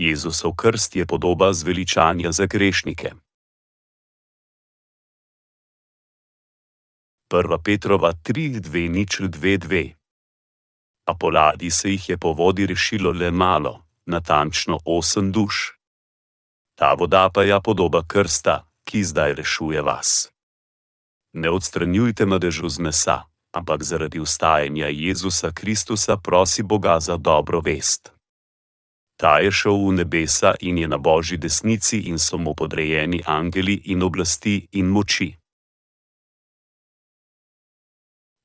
Jezusov krst je podoba zveličanja za grešnike. 1. Petrova 3:2:2 A po ladji se jih je po vodi rešilo le malo, natančno osem duš. Ta voda pa je podoba krsta, ki zdaj rešuje vas. Ne odstranjujte madežu z mesa, ampak zaradi ustajanja Jezusa Kristusa prosi Boga za dobro vest. Ta je šel v nebesa in je na božji desnici in so mu podrejeni angeli in oblasti in moči.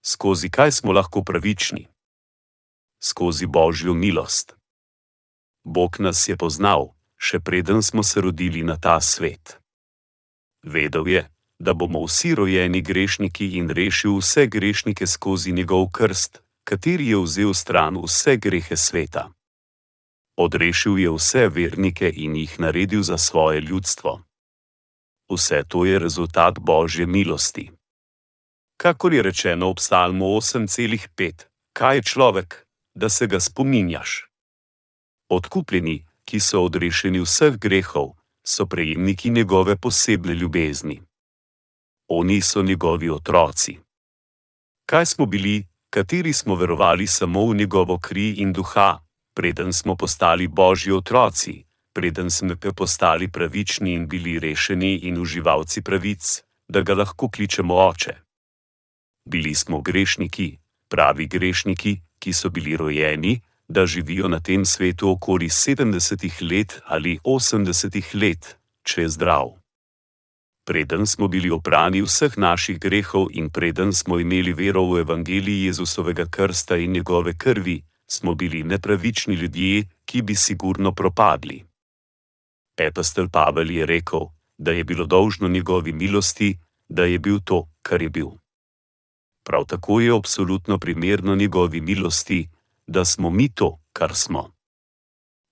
Skozi kaj smo lahko pravični? Skozi božjo milost. Bog nas je poznal, še preden smo se rodili na ta svet. Vedel je, da bomo vsi rojeni grešniki in rešil vse grešnike skozi njegov krst, kateri je vzel stran vse grehe sveta. Odrešil je vse vernike in jih naredil za svoje ljudstvo. Vse to je rezultat božje milosti. Kakor je rečeno v Psalmu 8:5, kaj je človek, da se ga spominjaš? Odkupljeni, ki so odrešeni vseh grehov, so prejemniki njegove posebne ljubezni. Oni so njegovi otroci. Kaj smo bili, kateri smo verovali samo v njegovo kri in duha, preden smo postali božji otroci, preden smo postali pravični in bili rešeni in uživalci pravic, da ga lahko kličemo oče. Bili smo grešniki, pravi grešniki, ki so bili rojeni, da živijo na tem svetu okoli 70 let ali 80 let, če je zdrav. Preden smo bili oprani vseh naših grehov in preden smo imeli vero v evangeliji Jezusovega krsta in njegove krvi, smo bili nepravični ljudje, ki bi sigurno propadli. Epistel Pavel je rekel, da je bilo dolžno njegovi milosti, da je bil to, kar je bil. Prav tako je absolutno primerno njegovi milosti, da smo mi to, kar smo.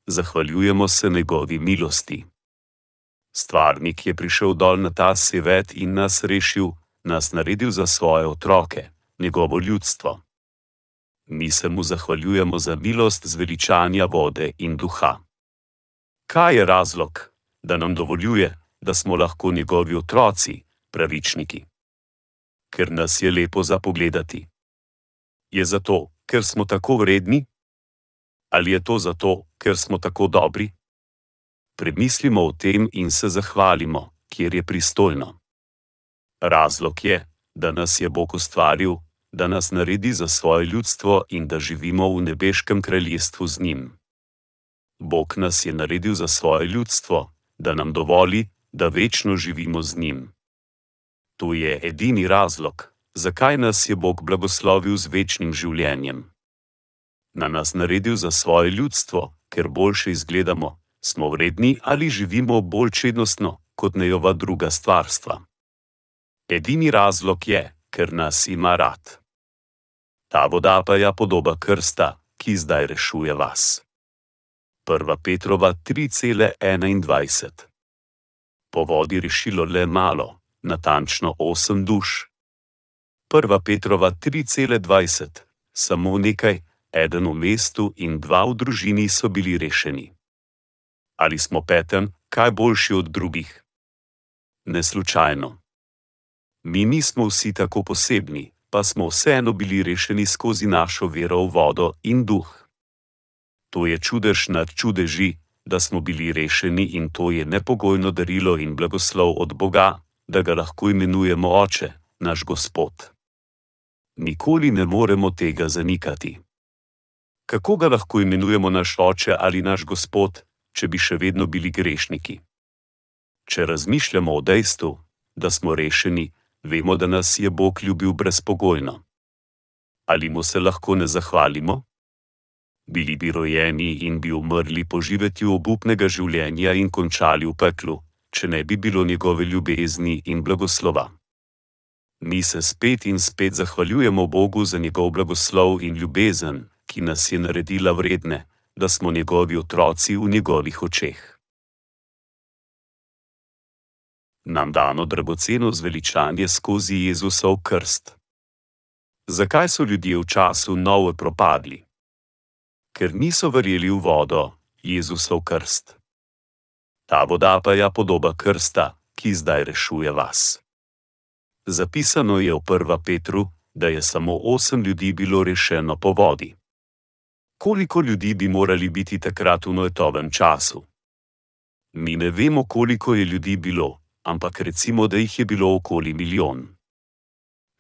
Zahvaljujemo se njegovi milosti. Stvarnik je prišel dol na ta svet in nas rešil, nas naredil za svoje otroke, njegovo ljudstvo. Mi se mu zahvaljujemo za milost zveličanja vode in duha. Kaj je razlog, da nam dovoljuje, da smo lahko njegovi otroci, pravičniki? Ker nas je lepo zapogledati. Je zato, ker smo tako vredni? Ali je to zato, ker smo tako dobri? Premislimo o tem in se zahvalimo, kjer je pristojno. Razlog je, da nas je Bog ustvaril, da nas naredi za svoje ljudstvo in da živimo v nebeškem kraljestvu z njim. Bog nas je naredil za svoje ljudstvo, da nam dovoli, da večno živimo z njim. To je edini razlog, zakaj nas je Bog blagoslovil z večnim življenjem. Na nas naredil za svoje ljudstvo, ker boljše izgledamo, smo vredni ali živimo bolj čednostno kot nejova druga stvarstva. Edini razlog je, ker nas ima rad. Ta voda pa je podoba krsta, ki zdaj rešuje vas. 1. Petrova 3:21 Po vodi rešilo le malo, natančno osem duš. 1. Petrova 3:20 Samo nekaj, eden v mestu in dva v družini so bili rešeni. Ali smo peten, kaj boljši od drugih? Ne slučajno. Mi nismo vsi tako posebni, pa smo vseeno bili rešeni skozi našo vero v vodo in duh. To je čudež nad čudeži, da smo bili rešeni in to je nepogojno darilo in blagoslov od Boga, da ga lahko imenujemo Oče, naš Gospod. Nikoli ne moremo tega zanikati. Kako ga lahko imenujemo naš Oče ali naš Gospod, če bi še vedno bili grešniki? Če razmišljamo o dejstvu, da smo rešeni, vemo, da nas je Bog ljubil brezpogojno. Ali mu se lahko ne zahvalimo? Bili bi rojeni in bi umrli po živetju obupnega življenja in končali v peklu, če ne bi bilo njegove ljubezni in blagoslova. Mi se spet in spet zahvaljujemo Bogu za njegov blagoslov in ljubezen, ki nas je naredila vredne, da smo njegovi otroci v njegovih očeh. Nam dano dragoceno zveličanje skozi Jezusov krst. Zakaj so ljudje v času nove propadli? Ker niso verjeli v vodo, Jezusov krst. Ta voda pa je podoba krsta, ki zdaj rešuje vas. Zapisano je v 1. Petru, da je samo osem ljudi bilo rešeno po vodi. Koliko ljudi bi morali biti takrat v noetovem času? Mi ne vemo, koliko je ljudi bilo, ampak recimo, da jih je bilo okoli milijon.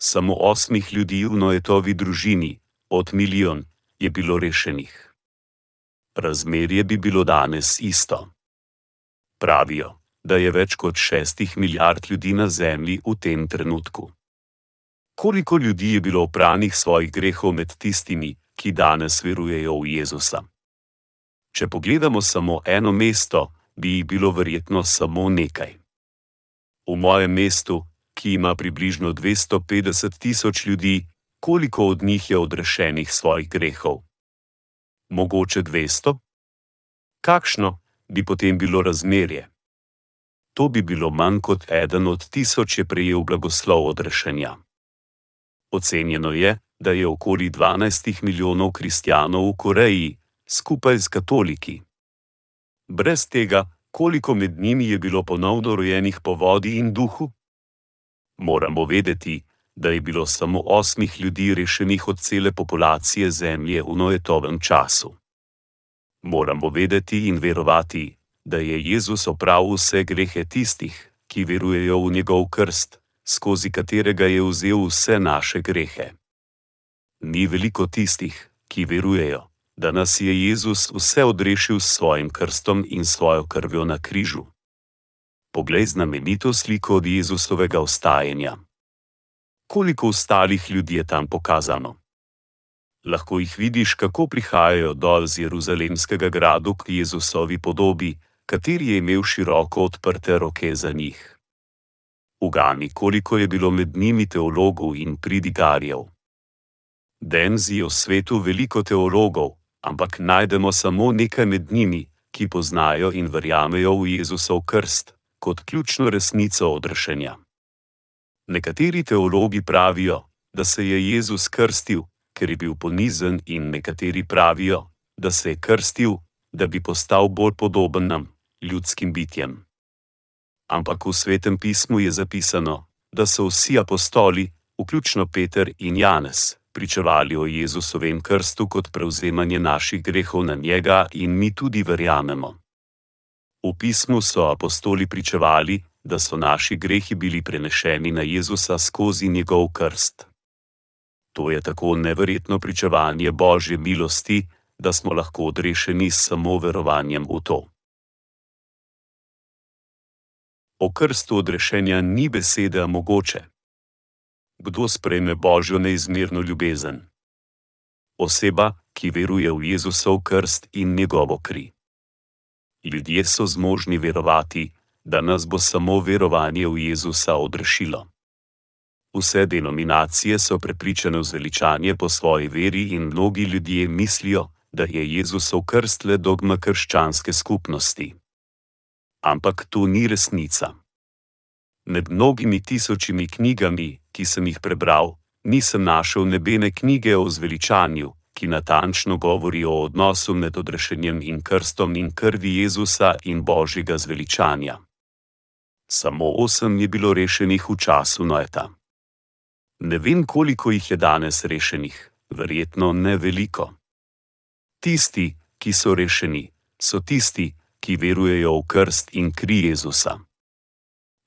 Samo osmih ljudi v noetovi družini, od milijon, je bilo rešenih. Razmerje bi bilo danes isto. Pravijo, da je več kot šestih milijard ljudi na Zemlji v tem trenutku. Koliko ljudi je bilo opranih svojih grehov med tistimi, ki danes verujejo v Jezusa? Če pogledamo samo eno mesto, bi jih bilo verjetno samo nekaj. V mojem mestu, ki ima približno 250 tisoč ljudi, koliko od njih je odrešenih svojih grehov? Mogoče 200? Kakšno bi potem bilo razmerje? To bi bilo manj kot eden od tisoč je prejel blagoslov odrešenja. Ocenjeno je, da je okoli 12 milijonov kristjanov v Koreji, skupaj s katoliki. Brez tega, koliko med njimi je bilo ponovno rojenih po vodi in duhu? Moramo vedeti, da je bilo samo osmih ljudi rešenih od cele populacije Zemlje v noetovem času. Moramo vedeti in verovati, da je Jezus opravil vse grehe tistih, ki verujejo v njegov krst, skozi katerega je vzel vse naše grehe. Ni veliko tistih, ki verujejo, da nas je Jezus vse odrešil s svojim krstom in svojo krvjo na križu. Poglej znamenito sliko od Jezusovega ostajanja. Koliko ostalih ljudi je tam pokazano? Lahko jih vidiš, kako prihajajo dol z Jeruzalemskega gradu k Jezusovi podobi, kateri je imel široko odprte roke za njih. Ugani, koliko je bilo med njimi teologov in pridigarjev. Denzi je v svetu veliko teologov, ampak najdemo samo nekaj med njimi, ki poznajo in verjamejo v Jezusov krst kot ključno resnico odrešenja. Nekateri teologi pravijo, da se je Jezus krstil, ker je bil ponizen, in nekateri pravijo, da se je krstil, da bi postal bolj podoben nam, ljudskim bitjem. Ampak v svetem pismu je zapisano, da so vsi apostoli, vključno Peter in Janez, pričevali o Jezusovem krstu kot prevzemanje naših grehov na njega in mi tudi verjamemo. V pismu so apostoli pričevali, da so naši grehi bili prenešeni na Jezusa skozi njegov krst. To je tako neverjetno pričevanje Božje milosti, da smo lahko odrešeni s samo verovanjem v to. O krstu odrešenja ni besede mogoče kdo sprejme Božjo neizmerno ljubezen. Oseba, ki veruje v Jezusov krst in njegovo kri. Ljudje so zmožni verovati, da nas bo samo verovanje v Jezusa odrešilo. Vse denominacije so prepričane v zveličanje po svoji veri in mnogi ljudje mislijo, da je Jezusov krst le dogma krščanske skupnosti. Ampak to ni resnica. Med mnogimi tisočimi knjigami, ki sem jih prebral, nisem našel nebene knjige o zveličanju, ki natančno govori o odnosu med odrešenjem in krstom in krvi Jezusa in božjega zveličanja. Samo osem je bilo rešenih v času Noeta. Ne vem, koliko jih je danes rešenih, verjetno ne veliko. Tisti, ki so rešeni, so tisti, ki verujejo v krst in kri Jezusa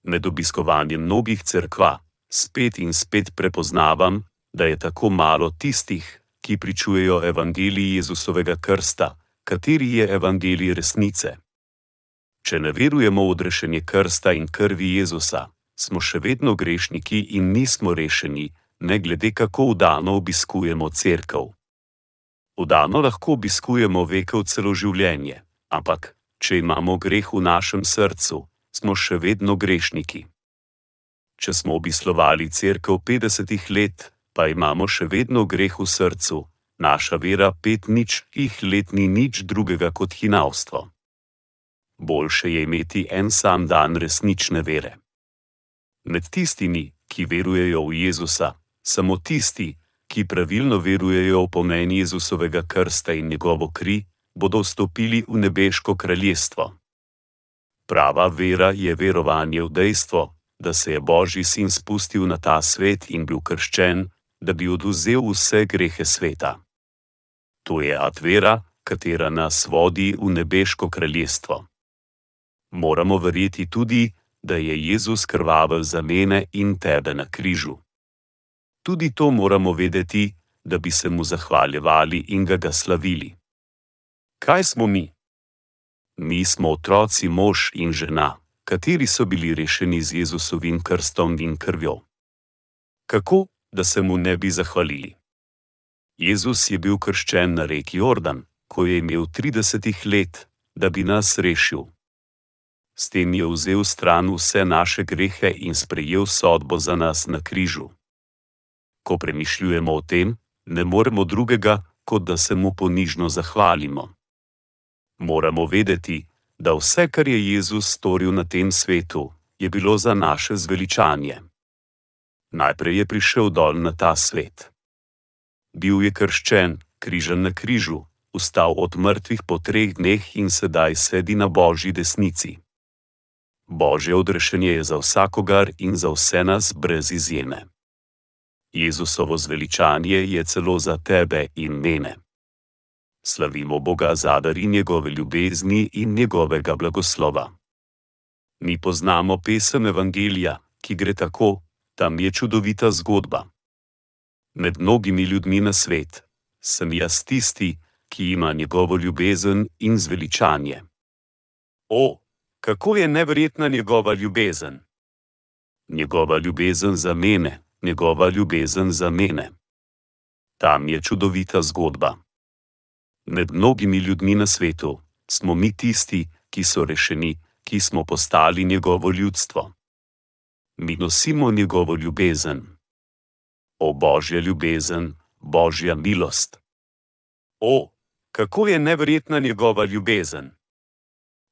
med obiskovanjem mnogih crkva, spet in spet prepoznavam, da je tako malo tistih, ki pričujejo evangeliji Jezusovega krsta, kateri je evangelij resnice. Če ne verujemo v odrešenje krsta in krvi Jezusa, smo še vedno grešniki in nismo rešeni, ne glede kako vdano obiskujemo crkv. Vdano lahko obiskujemo vekev celo življenje, ampak, če imamo greh v našem srcu, smo še vedno grešniki. Če smo obislovali crkvo 50 let, pa imamo še vedno greh v srcu, naša vera pet nič jih let ni nič drugega kot hinavstvo. Boljše je imeti en sam dan resnične vere. Med tistimi, ki verujejo v Jezusa, samo tisti, ki pravilno verujejo v pomen Jezusovega krsta in njegovo kri, bodo vstopili v nebeško kraljestvo. Prava vera je verovanje v dejstvo, da se je Božji sin spustil na ta svet in bil krščen, da bi oduzel vse grehe sveta. To je atvera, katera nas vodi v nebeško kraljestvo. Moramo verjeti tudi, da je Jezus krvavel za mene in tebe na križu. Tudi to moramo vedeti, da bi se mu zahvaljevali in ga, ga slavili. Kaj smo mi? Mi smo otroci, mož in žena, kateri so bili rešeni z Jezusovim krstom in krvjo. Kako, da se mu ne bi zahvalili? Jezus je bil krščen na reki Jordan, ko je imel 30 let, da bi nas rešil. S tem je vzel stran vse naše grehe in sprejel sodbo za nas na križu. Ko premišljujemo o tem, ne moremo drugega, kot da se mu ponižno zahvalimo. Moramo vedeti, da vse, kar je Jezus storil na tem svetu, je bilo za naše zveličanje. Najprej je prišel dol na ta svet. Bil je krščen, križan na križu, vstal od mrtvih po treh dneh in sedaj sedi na božji desnici. Božje odrešenje je za vsakogar in za vse nas brez izjeme. Jezusovo zveličanje je celo za tebe in mene. Slavimo Boga za dar in njegove ljubezni in njegovega blagoslova. Mi poznamo pesem Evangelija, ki gre tako: tam je čudovita zgodba. Med mnogimi ljudmi na svet sem jaz tisti, ki ima njegovo ljubezen in zveličanje. O, kako je neverjetna njegova ljubezen! Njegova ljubezen za mene, njegova ljubezen za mene. Tam je čudovita zgodba. Med mnogimi ljudmi na svetu smo mi tisti, ki so rešeni, ki smo postali njegovo ljudstvo. Mi nosimo njegovo ljubezen. O božja ljubezen, božja milost. O, kako je neverjetna njegova ljubezen!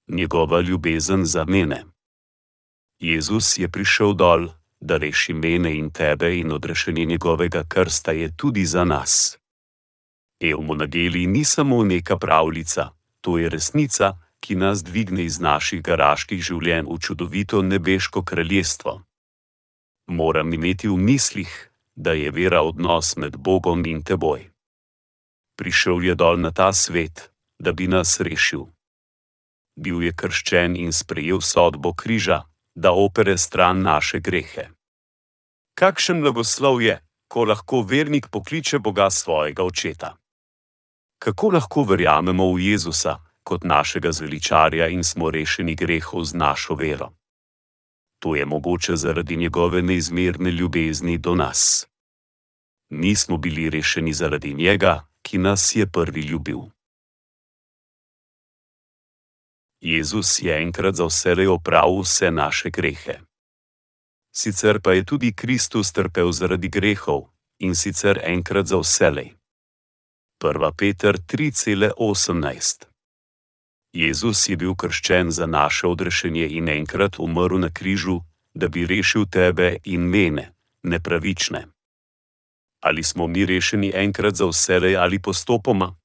Njegova ljubezen za mene. Jezus je prišel dol, da reši mene in tebe, in odrešenje njegovega krsta je tudi za nas. Evmonageli ni samo neka pravljica, to je resnica, ki nas dvigne iz naših garaških življenj v čudovito nebeško kraljestvo. Moram imeti v mislih, da je vera odnos med Bogom in teboj. Prišel je dol na ta svet, da bi nas rešil. Bil je krščen in sprejel sodbo križa, da opere stran naše grehe. Kakšen blagoslov je, ko lahko vernik pokliče Boga svojega očeta? Kako lahko verjamemo v Jezusa kot našega zveličarja in smo rešeni grehov z našo vero? To je mogoče zaradi njegove neizmerne ljubezni do nas. Nismo bili rešeni zaradi njega, ki nas je prvi ljubil. Jezus je enkrat za vselej opravil vse naše grehe. Sicer pa je tudi Kristus trpel zaradi grehov in sicer enkrat za vselej. 1. Peter 3:18 Jezus je bil krščen za naše odrešenje in enkrat umrl na križu, da bi rešil tebe in mene, nepravične. Ali smo mi rešeni enkrat za vselej ali postopoma?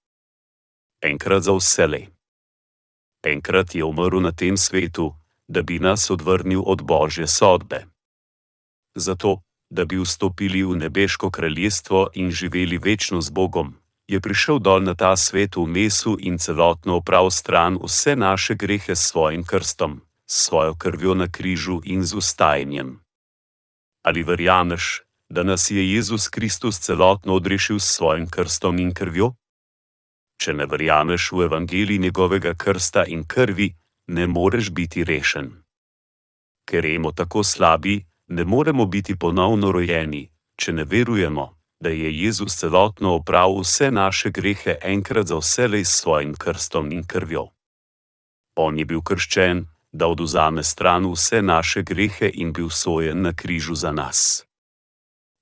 Enkrat za vselej. Enkrat je umrl na tem svetu, da bi nas odvrnil od božje sodbe. Zato, da bi vstopili v nebeško kraljestvo in živeli večno z Bogom, je prišel dol na ta svet v mesu in celotno oprav stran vse naše grehe s svojim krstom, s svojo krvjo na križu in z ustajanjem. Ali verjameš, da nas je Jezus Kristus celotno odrešil s svojim krstom in krvjo? Če ne verjameš v evangelij njegovega krsta in krvi, ne moreš biti rešen. Ker imamo tako slabi, ne moremo biti ponovno rojeni, če ne verujemo, da je Jezus celotno opravil vse naše grehe enkrat za vselej s svojim krstom in krvjo. On je bil krščen, da oduzame stran vse naše grehe in bil sojen na križu za nas.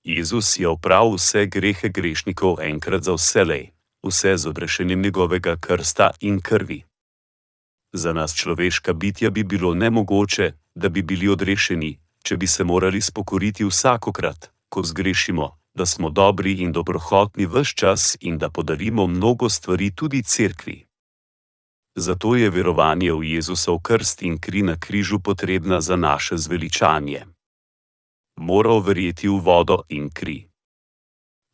Jezus je opravil vse grehe grešnikov enkrat za vselej, vse z odrešenjem njegovega krsta in krvi. Za nas človeška bitja bi bilo nemogoče, da bi bili odrešeni, če bi se morali spokoriti vsakokrat, ko zgrešimo, da smo dobri in dobrohotni vse čas in da podarimo mnogo stvari tudi cerkvi. Zato je verovanje v Jezusov krst in kri na križu potrebna za naše zveličanje. Moral verjeti v vodo in kri.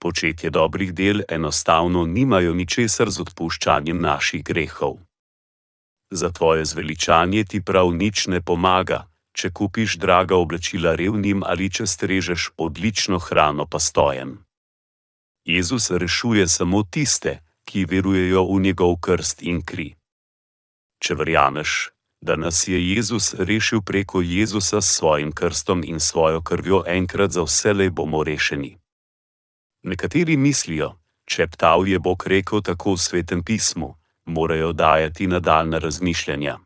Početje dobrih del enostavno nimajo ničesar z odpuščanjem naših grehov. Za tvoje zveličanje ti prav nič ne pomaga, če kupiš draga oblačila revnim ali če strežeš odlično hrano pa stojem. Jezus rešuje samo tiste, ki verujejo v njegov krst in kri. Če verjameš, da nas je Jezus rešil preko Jezusa s svojim krstom in svojo krvjo enkrat za vselej bomo rešeni. Nekateri mislijo, če ptav je Bog rekel tako v svetem pismu, morajo dajati nadaljne razmišljanja.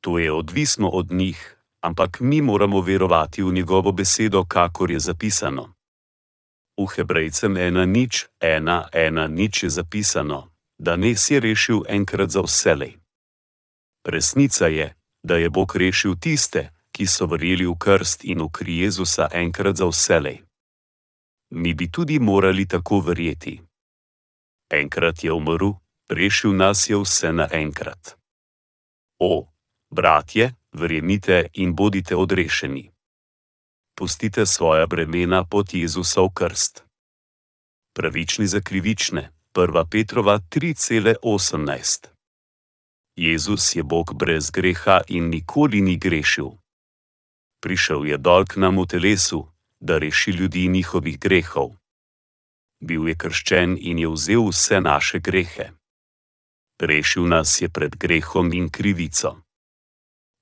To je odvisno od njih, ampak mi moramo verovati v njegovo besedo, kakor je zapisano. V Hebrejcem ena nič, ena, ena nič je zapisano, da ne si rešil enkrat za vselej. Resnica je, da je Bog rešil tiste, ki so verjeli v krst in v kri Jezusa enkrat za vselej. Mi bi tudi morali tako verjeti. Enkrat je umrl, rešil nas je vse naenkrat. O, bratje, verjemite in bodite odrešeni. Pustite svoja bremena pod Jezusov krst. Pravični za krivične, 1. Petrova 3,18. Jezus je Bog brez greha in nikoli ni grešil. Prišel je dol k nam v telesu, da reši ljudi njihovih grehov. Bil je krščen in je vzel vse naše grehe. Rešil nas je pred grehom in krivico.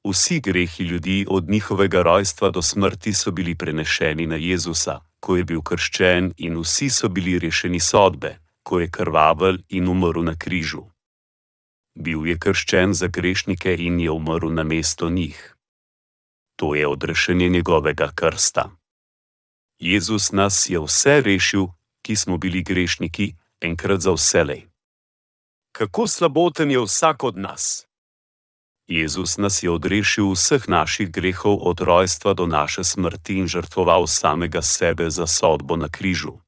Vsi grehi ljudi od njihovega rojstva do smrti so bili prenešeni na Jezusa, ko je bil krščen, in vsi so bili rešeni sodbe, ko je krvavel in umrl na križu. Bil je krščen za grešnike in je umrl na mesto njih. To je odrešenje njegovega krsta. Jezus nas je vse rešil, ki smo bili grešniki, enkrat za vselej. Kako slaboten je vsak od nas! Jezus nas je odrešil vseh naših grehov od rojstva do naše smrti in žrtvoval samega sebe za sodbo na križu.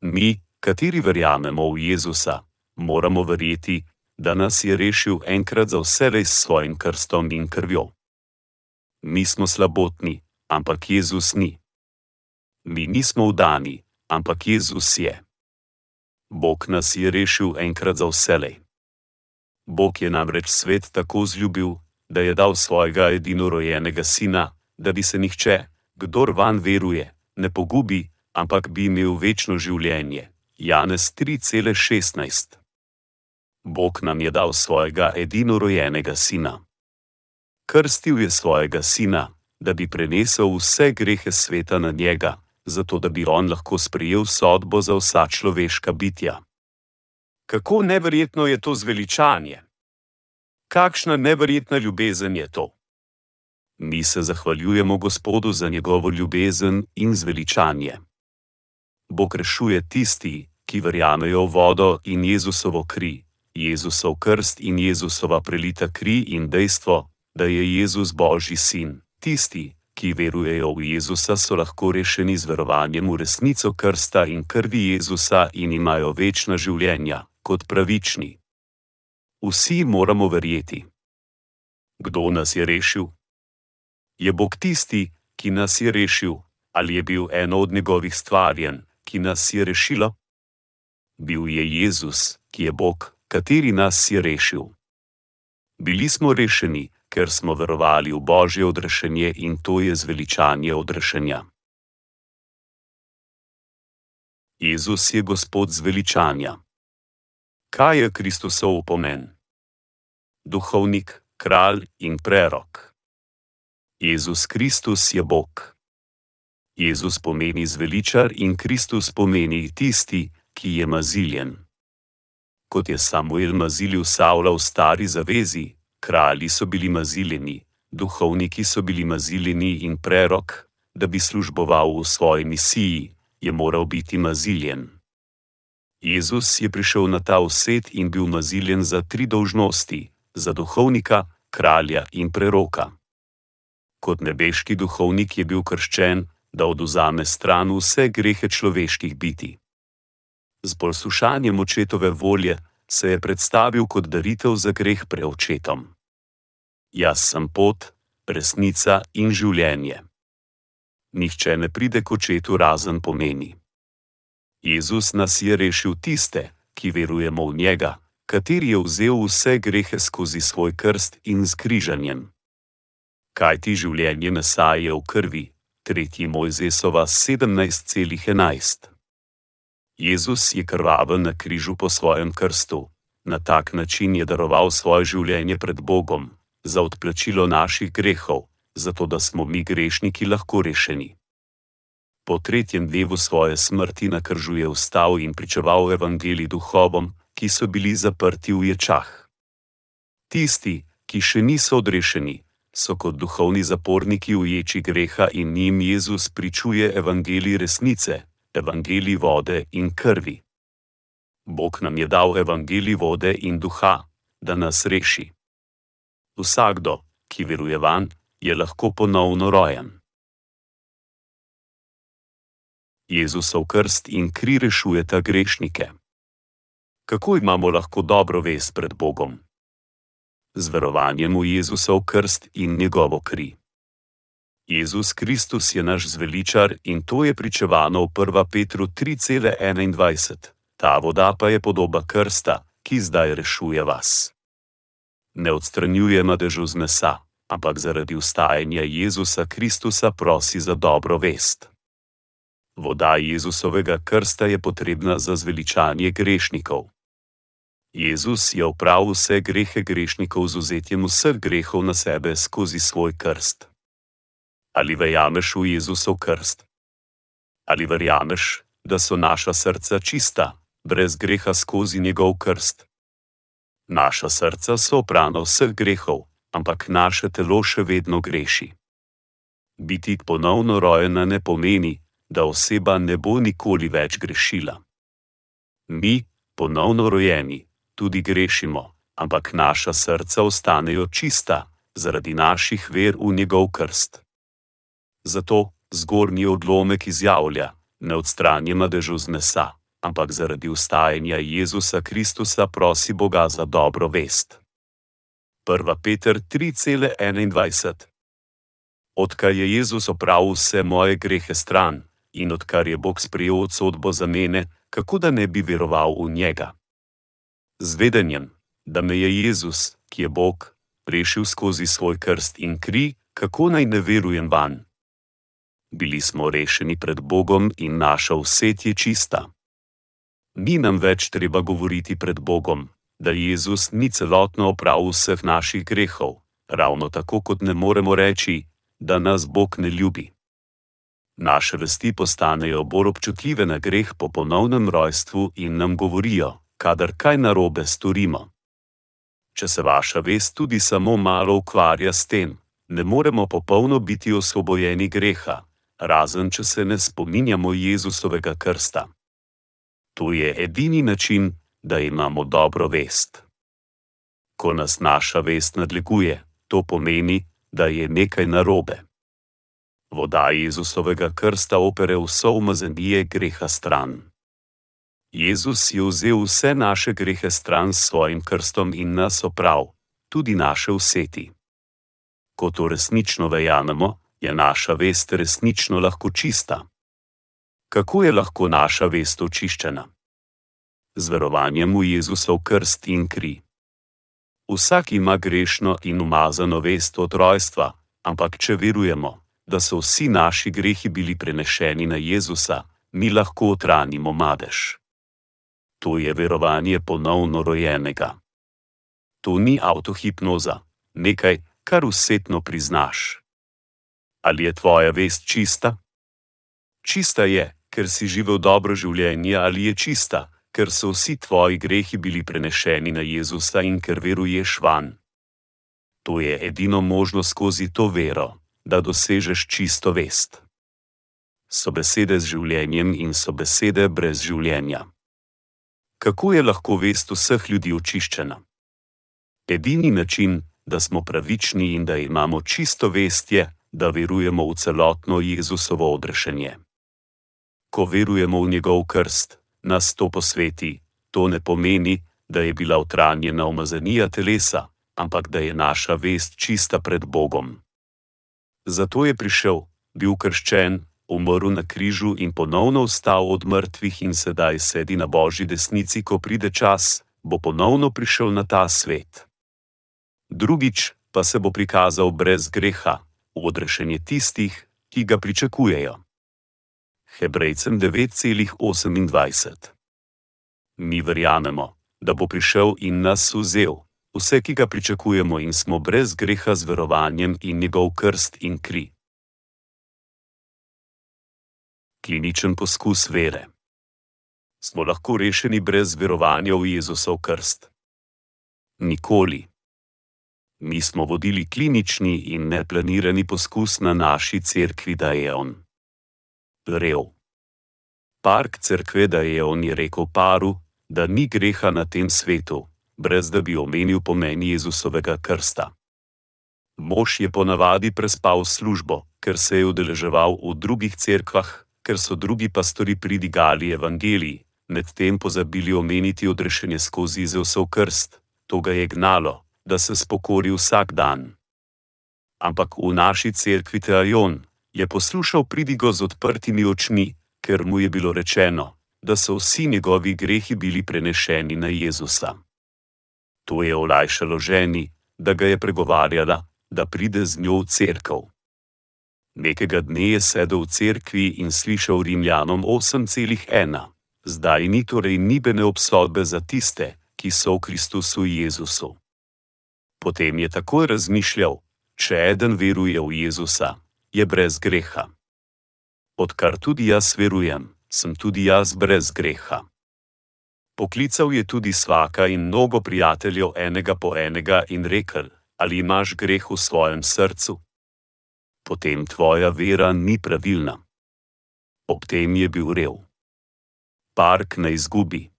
Mi, kateri verjamemo v Jezusa, moramo verjeti, da nas je rešil enkrat za vse s svojim krstom in krvjo. Mi smo slabotni, ampak Jezus ni. Mi nismo vdani, ampak Jezus je. Bog nas je rešil enkrat za vselej. Bog je namreč svet tako zljubil, da je dal svojega edinorojenega sina, da bi se nihče, kdor van veruje, ne pogubi, ampak bi imel večno življenje. Janez 3:16 Bog nam je dal svojega edinorojenega sina. Krstil je svojega sina, da bi prenesel vse grehe sveta na njega, zato da bi on lahko sprejel sodbo za vsa človeška bitja. Kako neverjetno je to zveličanje! Kakšna neverjetna ljubezen je to! Mi se zahvaljujemo Gospodu za njegovo ljubezen in zveličanje. Bog rešuje tisti, ki verjamejo v vodo in Jezusovo kri, Jezusov krst in Jezusova prelita kri in dejstvo, da je Jezus Božji sin. Tisti, ki verujejo v Jezusa, so lahko rešeni z verovanjem v resnico krsta in krvi Jezusa in imajo večna življenja kot pravični. Vsi moramo verjeti. Kdo nas je rešil? Je Bog tisti, ki nas je rešil, ali je bil eno od njegovih stvarjen, ki nas je rešilo? Bil je Jezus, ki je Bog, kateri nas je rešil. Bili smo rešeni, ker smo verovali v Božje odrešenje in to je zveličanje odrešenja. Jezus je Gospod zveličanja. Kaj je Kristusov pomen? Duhovnik, kralj in prerok. Jezus Kristus je Bog. Jezus pomeni zveličar in Kristus pomeni tisti, ki je maziljen. Kot je Samuel mazilil Savla v stari zavezi, kralji so bili maziljeni, duhovniki so bili maziljeni in prerok, da bi služboval v svoji misiji, je moral biti maziljen. Jezus je prišel na ta svet in bil maziljen za tri dolžnosti: za duhovnika, kralja in preroka. Kot nebeški duhovnik je bil krščen, da oduzame stran vse grehe človeških biti. Z poslušanjem očetove volje, se je predstavil kot daritev za greh pred očetom. Jaz sem pot, resnica in življenje. Nihče ne pride k očetu razen pomeni. Jezus nas je rešil tiste, ki verujemo v njega, kateri je vzel vse grehe skozi svoj krst in z križanjem. Kaj ti življenje mesa je v krvi, 3. Mojzesova 17,11. Jezus je krvaven na križu po svojem krstu, na tak način je daroval svoje življenje pred Bogom, za odplačilo naših grehov, zato da smo mi grešniki lahko rešeni. Po tretjem dnevu svoje smrti na kržu je vstal in pričeval evangelij duhovom, ki so bili zaprti v ječah. Tisti, ki še niso odrešeni, so kot duhovni zaporniki v ječi greha in njim Jezus pričuje evangelij resnice, evangelij vode in krvi. Bog nam je dal evangelij vode in duha, da nas reši. Vsakdo, ki veruje van, je lahko ponovno rojen. Jezusov krst in kri rešujeta grešnike. Kako imamo lahko dobro vest pred Bogom? Z verovanjem v Jezusov krst in njegovo kri. Jezus Kristus je naš zveličar in to je pričevano v 1. Petru 3,21. Ta voda pa je podoba krsta, ki zdaj rešuje vas. Ne odstranjuje madežu z mesa, ampak zaradi ustajanja Jezusa Kristusa prosi za dobro vest. Voda Jezusovega krsta je potrebna za zveličanje grešnikov. Jezus je opravil vse grehe grešnikov z vzetjem vseh grehov na sebe skozi svoj krst. Ali verjameš v Jezusov krst? Ali verjameš, da so naša srca čista, brez greha skozi njegov krst? Naša srca so oprana vseh grehov, ampak naše telo še vedno greši. Biti ponovno rojena ne pomeni, da oseba ne bo nikoli več grešila. Mi, ponovno rojeni, tudi grešimo, ampak naša srca ostanejo čista zaradi naših ver v njegov krst. Zato zgornji odlomek izjavlja: Ne odstranje madežu z mesa, ampak zaradi ustajanja Jezusa Kristusa prosi Boga za dobro vest. 1. Peter 3,21 Odkar je Jezus opravil vse moje grehe stran, in odkar je Bog sprejel sodbo za mene, kako da ne bi veroval v njega. Z vedenjem, da me je Jezus, ki je Bog, rešil skozi svoj krst in kri, kako naj ne verujem van. Bili smo rešeni pred Bogom in naša vset je čista. Ni nam več treba govoriti pred Bogom, da Jezus ni celotno opravil vseh naših grehov, ravno tako kot ne moremo reči, da nas Bog ne ljubi naše vesti postanejo bolj občutljive na greh po ponovnem rojstvu in nam govorijo, kadar kaj narobe storimo. Če se vaša vest tudi samo malo ukvarja s tem, ne moremo popolno biti osvobojeni greha, razen če se ne spominjamo Jezusovega krsta. To je edini način, da imamo dobro vest. Ko nas naša vest nadleguje, to pomeni, da je nekaj narobe voda Jezusovega krsta opere vso umazanije greha stran. Jezus je vzel vse naše grehe stran s svojim krstom in nas oprav, tudi naše vseti. Ko to resnično verjamemo, je naša vest resnično lahko čista. Kako je lahko naša vest očiščena? Z verovanjem v Jezusov krst in kri. Vsak ima grešno in umazano vest od rojstva, ampak če verujemo, da so vsi naši grehi bili prenešeni na Jezusa, mi lahko otranimo madež. To je verovanje ponovno rojenega. To ni avtohipnoza, nekaj, kar usetno priznaš. Ali je tvoja vest čista? Čista je, ker si živel dobro življenje, ali je čista, ker so vsi tvoji grehi bili prenešeni na Jezusa in ker veruješ van. To je edino možno skozi to vero da dosežeš čisto vest. So besede z življenjem in so besede brez življenja. Kako je lahko vest vseh ljudi očiščena? Edini način, da smo pravični in da imamo čisto vest, je, da verujemo v celotno Jezusovo odrešenje. Ko verujemo v njegov krst, nas to posveti, to ne pomeni, da je bila utranjena umazanija telesa, ampak da je naša vest čista pred Bogom. Zato je prišel, bil krščen, umrl na križu in ponovno vstal od mrtvih in sedaj sedi na božji desnici, ko pride čas, bo ponovno prišel na ta svet. Drugič pa se bo prikazal brez greha, v odrešenje tistih, ki ga pričakujejo. Hebrejcem 9,28 Mi verjamemo, da bo prišel in nas vzel, vse, ki ga pričakujemo in smo brez greha z verovanjem in njegov krst in kri. Kliničen poskus vere. Smo lahko rešeni brez verovanja v Jezusov krst? Nikoli. Mi smo vodili klinični in neplanirani poskus na naši cerkvi, da je on. Rev. Park cerkve, da je on je rekel paru, da ni greha na tem svetu, brez da bi omenil pomen Jezusovega krsta. Mož je ponavadi prespal službo, ker se je udeleževal v drugih cerkvah, ker so drugi pastori pridigali evangeliji, medtem pozabili omeniti odrešenje skozi Zeusov krst, to ga je gnalo, da se spokori vsak dan. Ampak v naši cerkvi Teajon je poslušal pridigo z odprtimi očmi, ker mu je bilo rečeno, da so vsi njegovi grehi bili prenešeni na Jezusa. To je olajšalo ženi, da ga je pregovarjala, da pride z njo v cerkev. Nekega dne je sedel v cerkvi in slišal Rimljanom 8,1: Zdaj ni torej nibene obsodbe za tiste, ki so v Kristusu Jezusu. Potem je takoj razmišljal: če eden veruje v Jezusa, je brez greha. Odkar tudi jaz verujem, sem tudi jaz brez greha. Poklical je tudi svaka in mnogo prijateljev enega po enega in rekel: Ali imaš greh v svojem srcu? Potem tvoja vera ni pravilna. Ob tem je bil rev. Park na izgubi.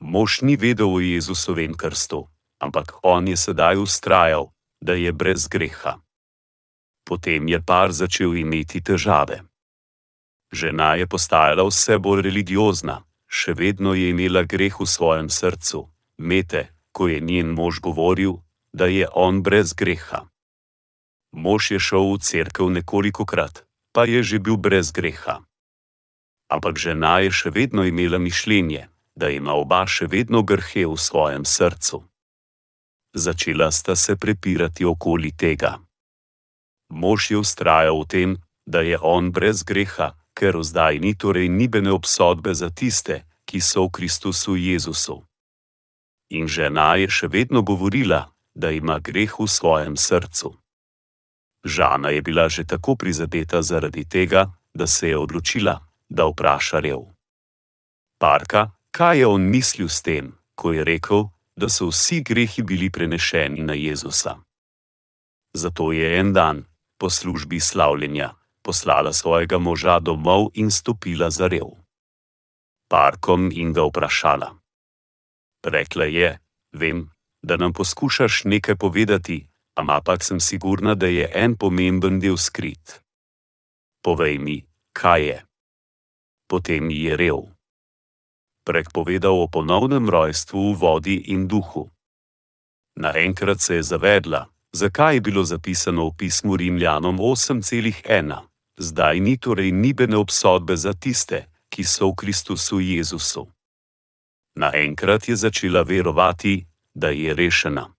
Mož ni vedel o Jezusovem krstu, ampak on je sedaj ustrajal, da je brez greha. Potem je par začel imeti težave. Žena je postajala vse bolj religiozna, še vedno je imela greh v svojem srcu, mete, ko je njen mož govoril, da je on brez greha. Mož je šel v cerkev nekoliko krat, pa je že bil brez greha. Ampak žena je še vedno imela mišljenje, da ima oba še vedno grhe v svojem srcu. Začela sta se prepirati okoli tega. Mož je ustrajal v tem, da je on brez greha, ker zdaj ni torej nibene obsodbe za tiste, ki so v Kristusu Jezusu. In žena je še vedno govorila, da ima greh v svojem srcu. Žana je bila že tako prizadeta zaradi tega, da se je odločila, da vpraša rev. Parka, kaj je on mislil s tem, ko je rekel, da so vsi grehi bili prenešeni na Jezusa? Zato je en dan, po službi slavljenja, poslala svojega moža domov in stopila za rev. Parkom in ga vprašala. Rekla je: Vem, da nam poskušaš nekaj povedati, ampak sem sigurna, da je en pomemben del skrit. Povej mi, kaj je. Potem ji je rev. Prek povedal o ponovnem rojstvu v vodi in duhu. Naenkrat se je zavedla, zakaj je bilo zapisano v pismu Rimljanom 8,1 zdaj ni torej nibene obsodbe za tiste, ki so v Kristusu Jezusu. Naenkrat je začela verovati, da je rešena.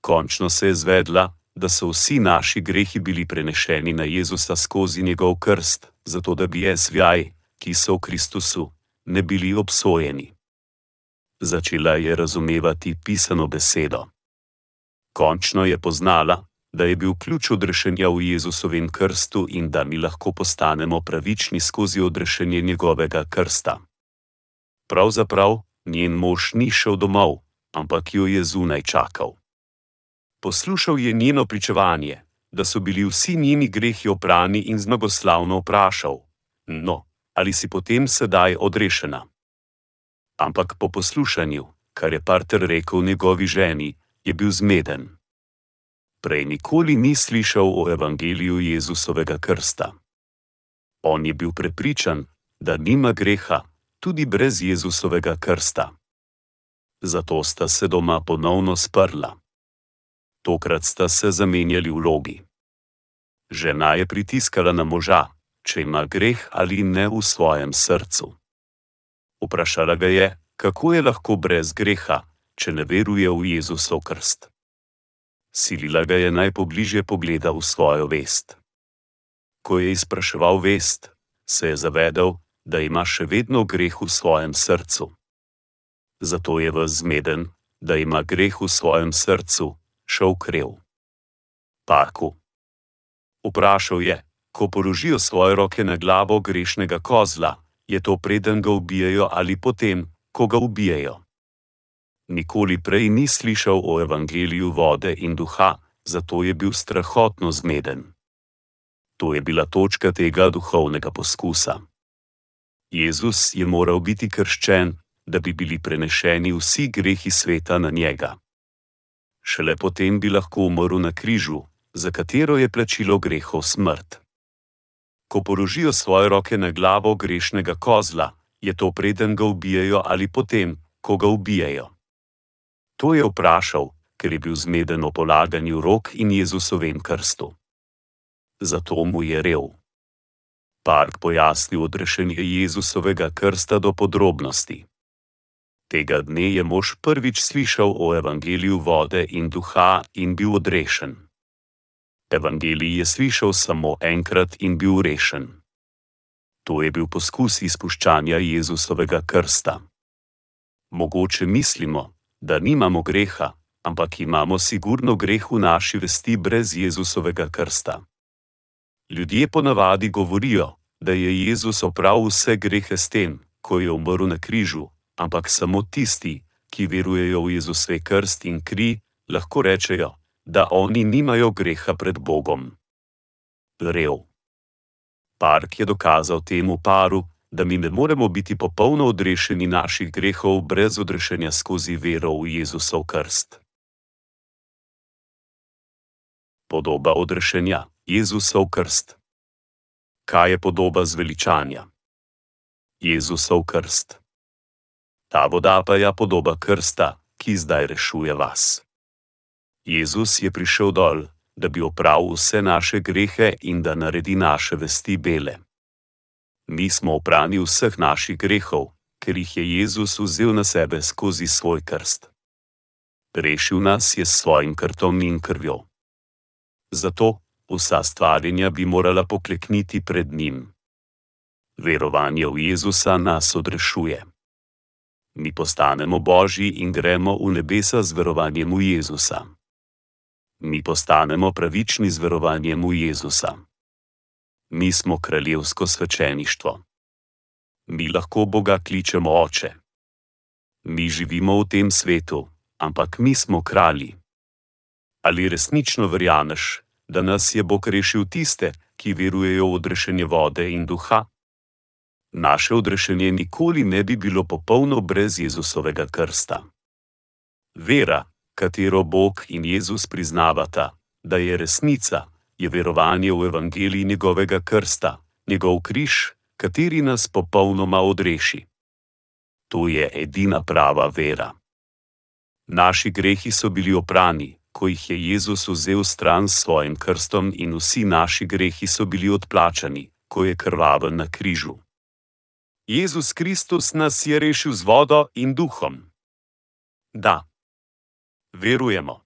Končno se je zvedla, da so vsi naši grehi bili prenešeni na Jezusa skozi njegov krst, zato da bi SVI, ki so v Kristusu, ne bili obsojeni. Začela je razumevati pisano besedo. Končno je poznala, da je bil ključ odrešenja v Jezusovem krstu in da mi lahko postanemo pravični skozi odrešenje njegovega krsta. Pravzaprav njen mož ni šel domov, ampak jo je zunaj čakal. Poslušal je njeno pričevanje, da so bili vsi njeni grehi oprani in zmagoslavno vprašal: No, ali si potem sedaj odrešena? Ampak po poslušanju, kar je Parter rekel njegovi ženi, je bil zmeden prej nikoli ni slišal o evangeliju Jezusovega krsta. On je bil prepričan, da nima greha, tudi brez Jezusovega krsta. Zato sta se doma ponovno sprla. Tokrat sta se zamenjali vlogi. Žena je pritiskala na moža, če ima greh ali ne v svojem srcu. Vprašala ga je, kako je lahko brez greha, če ne veruje v Jezusov krst. Silila ga je naj pobliže pogleda v svojo vest. Ko je izpraševal vest, se je zavedel, da ima še vedno greh v svojem srcu. Zato je v zmeden, da ima greh v svojem srcu, šel krev. Paku. Vprašal je, ko položijo svoje roke na glavo grešnega kozla, je to preden ga ubijajo ali potem, ko ga ubijajo. Nikoli prej ni slišal o evangeliju vode in duha, zato je bil strahotno zmeden. To je bila točka tega duhovnega poskusa. Jezus je moral biti krščen, da bi bili prenešeni vsi grehi sveta na njega. Šele potem bi lahko umrl na križu, za katero je plačilo grehov smrt. Ko položijo svoje roke na glavo grešnega kozla, je to preden ga ubijajo ali potem, ko ga ubijajo. To je vprašal, ker je bil zmeden o polaganju rok in Jezusovem krstu. Zato mu je rev. Park pojasnil odrešenje Jezusovega krsta do podrobnosti. Tega dne je mož prvič slišal o evangeliju vode in duha in bil odrešen. Evangelij je slišal samo enkrat in bil rešen. To je bil poskus izpuščanja Jezusovega krsta. Mogoče mislimo, da nimamo greha, ampak imamo sigurno greh v naši vesti brez Jezusovega krsta. Ljudje ponavadi govorijo, da je Jezus opravil vse grehe s tem, ko je umrl na križu, ampak samo tisti, ki verujejo v Jezusov krst in kri, lahko rečejo, da oni nimajo greha pred Bogom. Rev. Park je dokazal temu paru, da mi ne moremo biti popolno odrešeni naših grehov brez odrešenja skozi vero v Jezusov krst. Podoba odrešenja Jezusov krst. Kaj je podoba zveličanja? Jezusov krst. Ta voda pa je podoba krsta, ki zdaj rešuje vas. Jezus je prišel dol, da bi opravil vse naše grehe in da naredi naše vesti bele. Mi smo oprani vseh naših grehov, ker jih je Jezus vzel na sebe skozi svoj krst. Rešil nas je s svojim krtom in krvjo. Zato vsa stvarjenja bi morala poklekniti pred njim. Verovanje v Jezusa nas odrešuje mi postanemo božji in gremo v nebesa z verovanjem v Jezusa. Mi postanemo pravični z verovanjem v Jezusa. Mi smo kraljevsko svečeništvo. Mi lahko Boga kličemo oče. Mi živimo v tem svetu, ampak mi smo kralji. Ali resnično verjameš, da nas je Bog rešil tiste, ki verujejo v odrešenje vode in duha? naše odrešenje nikoli ne bi bilo popolno brez Jezusovega krsta. Vera, katero Bog in Jezus priznavata, da je resnica, je verovanje v evangeliji njegovega krsta, njegov križ, kateri nas popolnoma odreši. To je edina prava vera. Naši grehi so bili oprani, ko jih je Jezus vzel stran s svojim krstom, in vsi naši grehi so bili odplačani, ko je krvaven na križu. Jezus Kristus nas je rešil z vodo in duhom. Da, verujemo.